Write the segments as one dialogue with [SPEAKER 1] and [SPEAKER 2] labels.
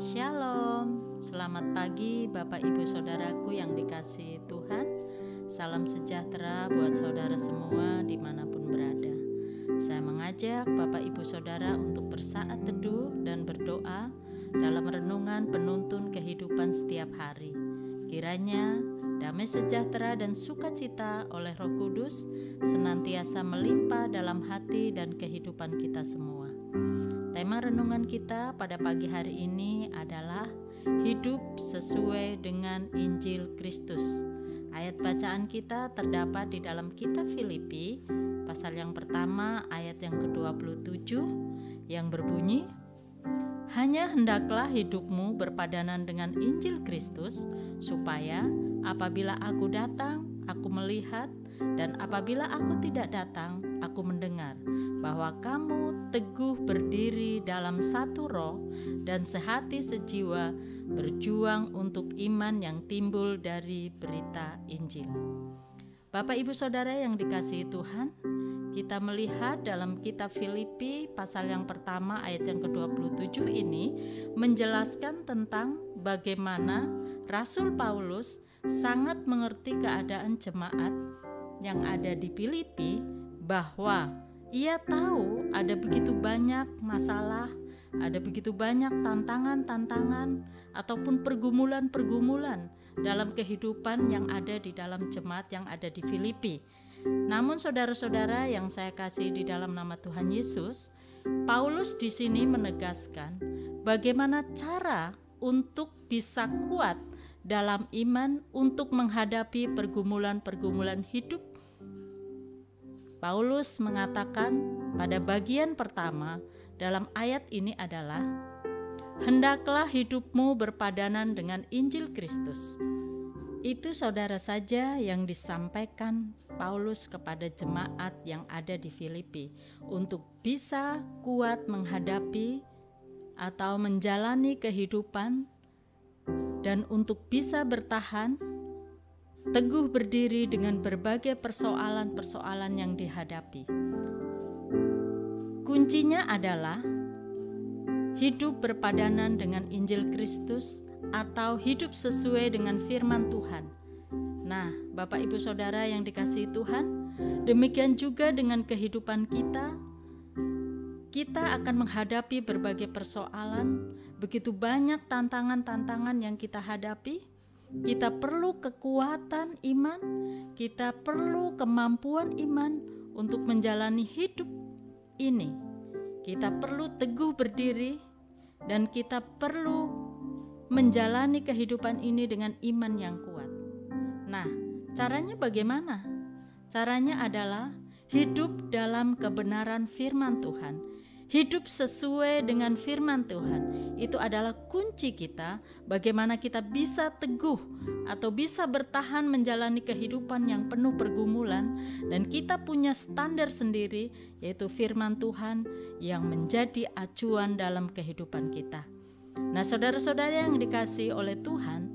[SPEAKER 1] Shalom, selamat pagi Bapak Ibu Saudaraku yang dikasih Tuhan. Salam sejahtera buat saudara semua di mana pun berada. Saya mengajak Bapak Ibu Saudara untuk bersaat teduh dan berdoa Dalam renungan penuntun kehidupan setiap hari. Kiranya damai sejahtera dan sukacita oleh roh kudus Senantiasa melimpah dalam hati dan kehidupan kita semua Tema renungan kita pada pagi hari ini adalah hidup sesuai dengan Injil Kristus. Ayat bacaan kita terdapat di dalam kitab Filipi pasal yang pertama ayat yang ke-27 yang berbunyi hanya hendaklah hidupmu berpadanan dengan Injil Kristus supaya apabila aku datang aku melihat dan apabila aku tidak datang aku mendengar bahwa kamu teguh berdiri dalam satu roh dan sehati sejiwa berjuang untuk iman yang timbul dari berita Injil. Bapak Ibu Saudara yang dikasihi Tuhan, kita melihat dalam kitab Filipi pasal yang pertama ayat yang ke-27 ini menjelaskan tentang bagaimana Rasul Paulus sangat mengerti keadaan jemaat yang ada di Filipi bahwa ia tahu ada begitu banyak masalah, ada begitu banyak tantangan-tantangan ataupun pergumulan-pergumulan dalam kehidupan yang ada di dalam jemaat yang ada di Filipi. Namun saudara-saudara yang saya kasih di dalam nama Tuhan Yesus, Paulus di sini menegaskan bagaimana cara untuk bisa kuat dalam iman untuk menghadapi pergumulan-pergumulan hidup Paulus mengatakan pada bagian pertama dalam ayat ini adalah hendaklah hidupmu berpadanan dengan Injil Kristus. Itu saudara saja yang disampaikan Paulus kepada jemaat yang ada di Filipi untuk bisa kuat menghadapi atau menjalani kehidupan dan untuk bisa bertahan teguh berdiri dengan berbagai persoalan-persoalan yang dihadapi. Kuncinya adalah hidup berpadanan dengan Injil Kristus atau hidup sesuai dengan firman Tuhan. Nah, Bapak Ibu Saudara yang dikasihi Tuhan, demikian juga dengan kehidupan kita. Kita akan menghadapi berbagai persoalan, begitu banyak tantangan-tantangan yang kita hadapi kita perlu kekuatan iman, kita perlu kemampuan iman untuk menjalani hidup ini. Kita perlu teguh berdiri, dan kita perlu menjalani kehidupan ini dengan iman yang kuat. Nah, caranya bagaimana? Caranya adalah hidup dalam kebenaran firman Tuhan hidup sesuai dengan firman Tuhan. Itu adalah kunci kita bagaimana kita bisa teguh atau bisa bertahan menjalani kehidupan yang penuh pergumulan dan kita punya standar sendiri yaitu firman Tuhan yang menjadi acuan dalam kehidupan kita. Nah, saudara-saudara yang dikasih oleh Tuhan,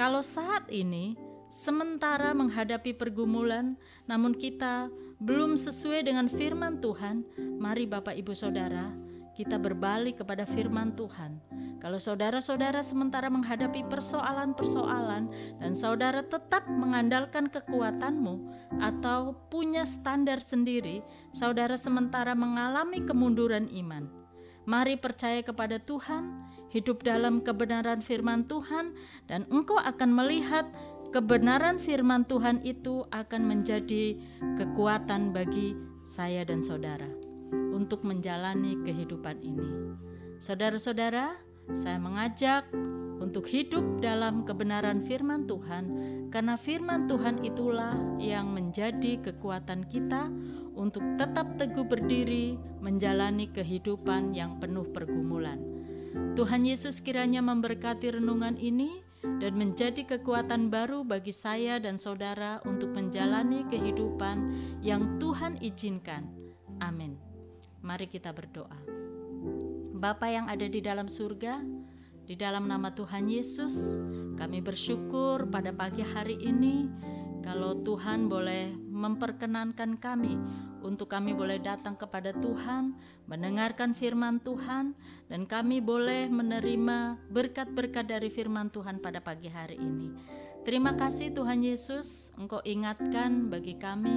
[SPEAKER 1] kalau saat ini sementara menghadapi pergumulan, namun kita belum sesuai dengan firman Tuhan, mari Bapak Ibu Saudara, kita berbalik kepada firman Tuhan. Kalau saudara-saudara sementara menghadapi persoalan-persoalan dan saudara tetap mengandalkan kekuatanmu atau punya standar sendiri, saudara sementara mengalami kemunduran iman. Mari percaya kepada Tuhan, hidup dalam kebenaran firman Tuhan, dan engkau akan melihat kebenaran firman Tuhan itu akan menjadi kekuatan bagi saya dan saudara untuk menjalani kehidupan ini. Saudara-saudara, saya mengajak untuk hidup dalam kebenaran firman Tuhan, karena firman Tuhan itulah yang menjadi kekuatan kita untuk tetap teguh berdiri menjalani kehidupan yang penuh pergumulan. Tuhan Yesus kiranya memberkati renungan ini dan menjadi kekuatan baru bagi saya dan saudara untuk menjalani kehidupan yang Tuhan izinkan. Amin. Mari kita berdoa. Bapa yang ada di dalam surga, di dalam nama Tuhan Yesus, kami bersyukur pada pagi hari ini kalau Tuhan boleh memperkenankan kami untuk kami boleh datang kepada Tuhan, mendengarkan firman Tuhan, dan kami boleh menerima berkat-berkat dari firman Tuhan pada pagi hari ini. Terima kasih Tuhan Yesus, Engkau ingatkan bagi kami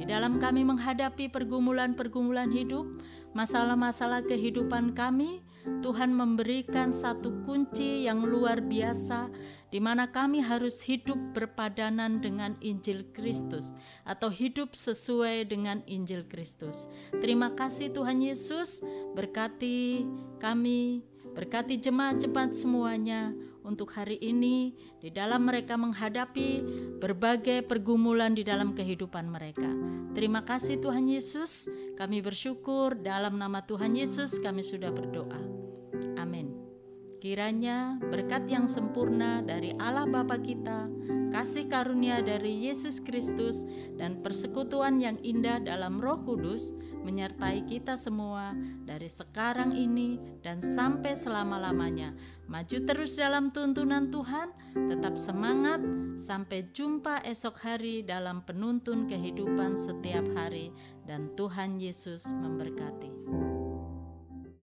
[SPEAKER 1] di dalam kami menghadapi pergumulan-pergumulan hidup, masalah-masalah kehidupan kami, Tuhan memberikan satu kunci yang luar biasa di mana kami harus hidup berpadanan dengan Injil Kristus atau hidup sesuai dengan Injil Kristus. Terima kasih Tuhan Yesus, berkati kami, berkati jemaat-jemaat semuanya untuk hari ini di dalam mereka menghadapi berbagai pergumulan di dalam kehidupan mereka. Terima kasih Tuhan Yesus, kami bersyukur dalam nama Tuhan Yesus kami sudah berdoa. Amin. Kiranya berkat yang sempurna dari Allah Bapa kita, kasih karunia dari Yesus Kristus, dan persekutuan yang indah dalam Roh Kudus menyertai kita semua dari sekarang ini dan sampai selama-lamanya. Maju terus dalam tuntunan Tuhan, tetap semangat. Sampai jumpa esok hari dalam penuntun kehidupan setiap hari, dan Tuhan Yesus memberkati.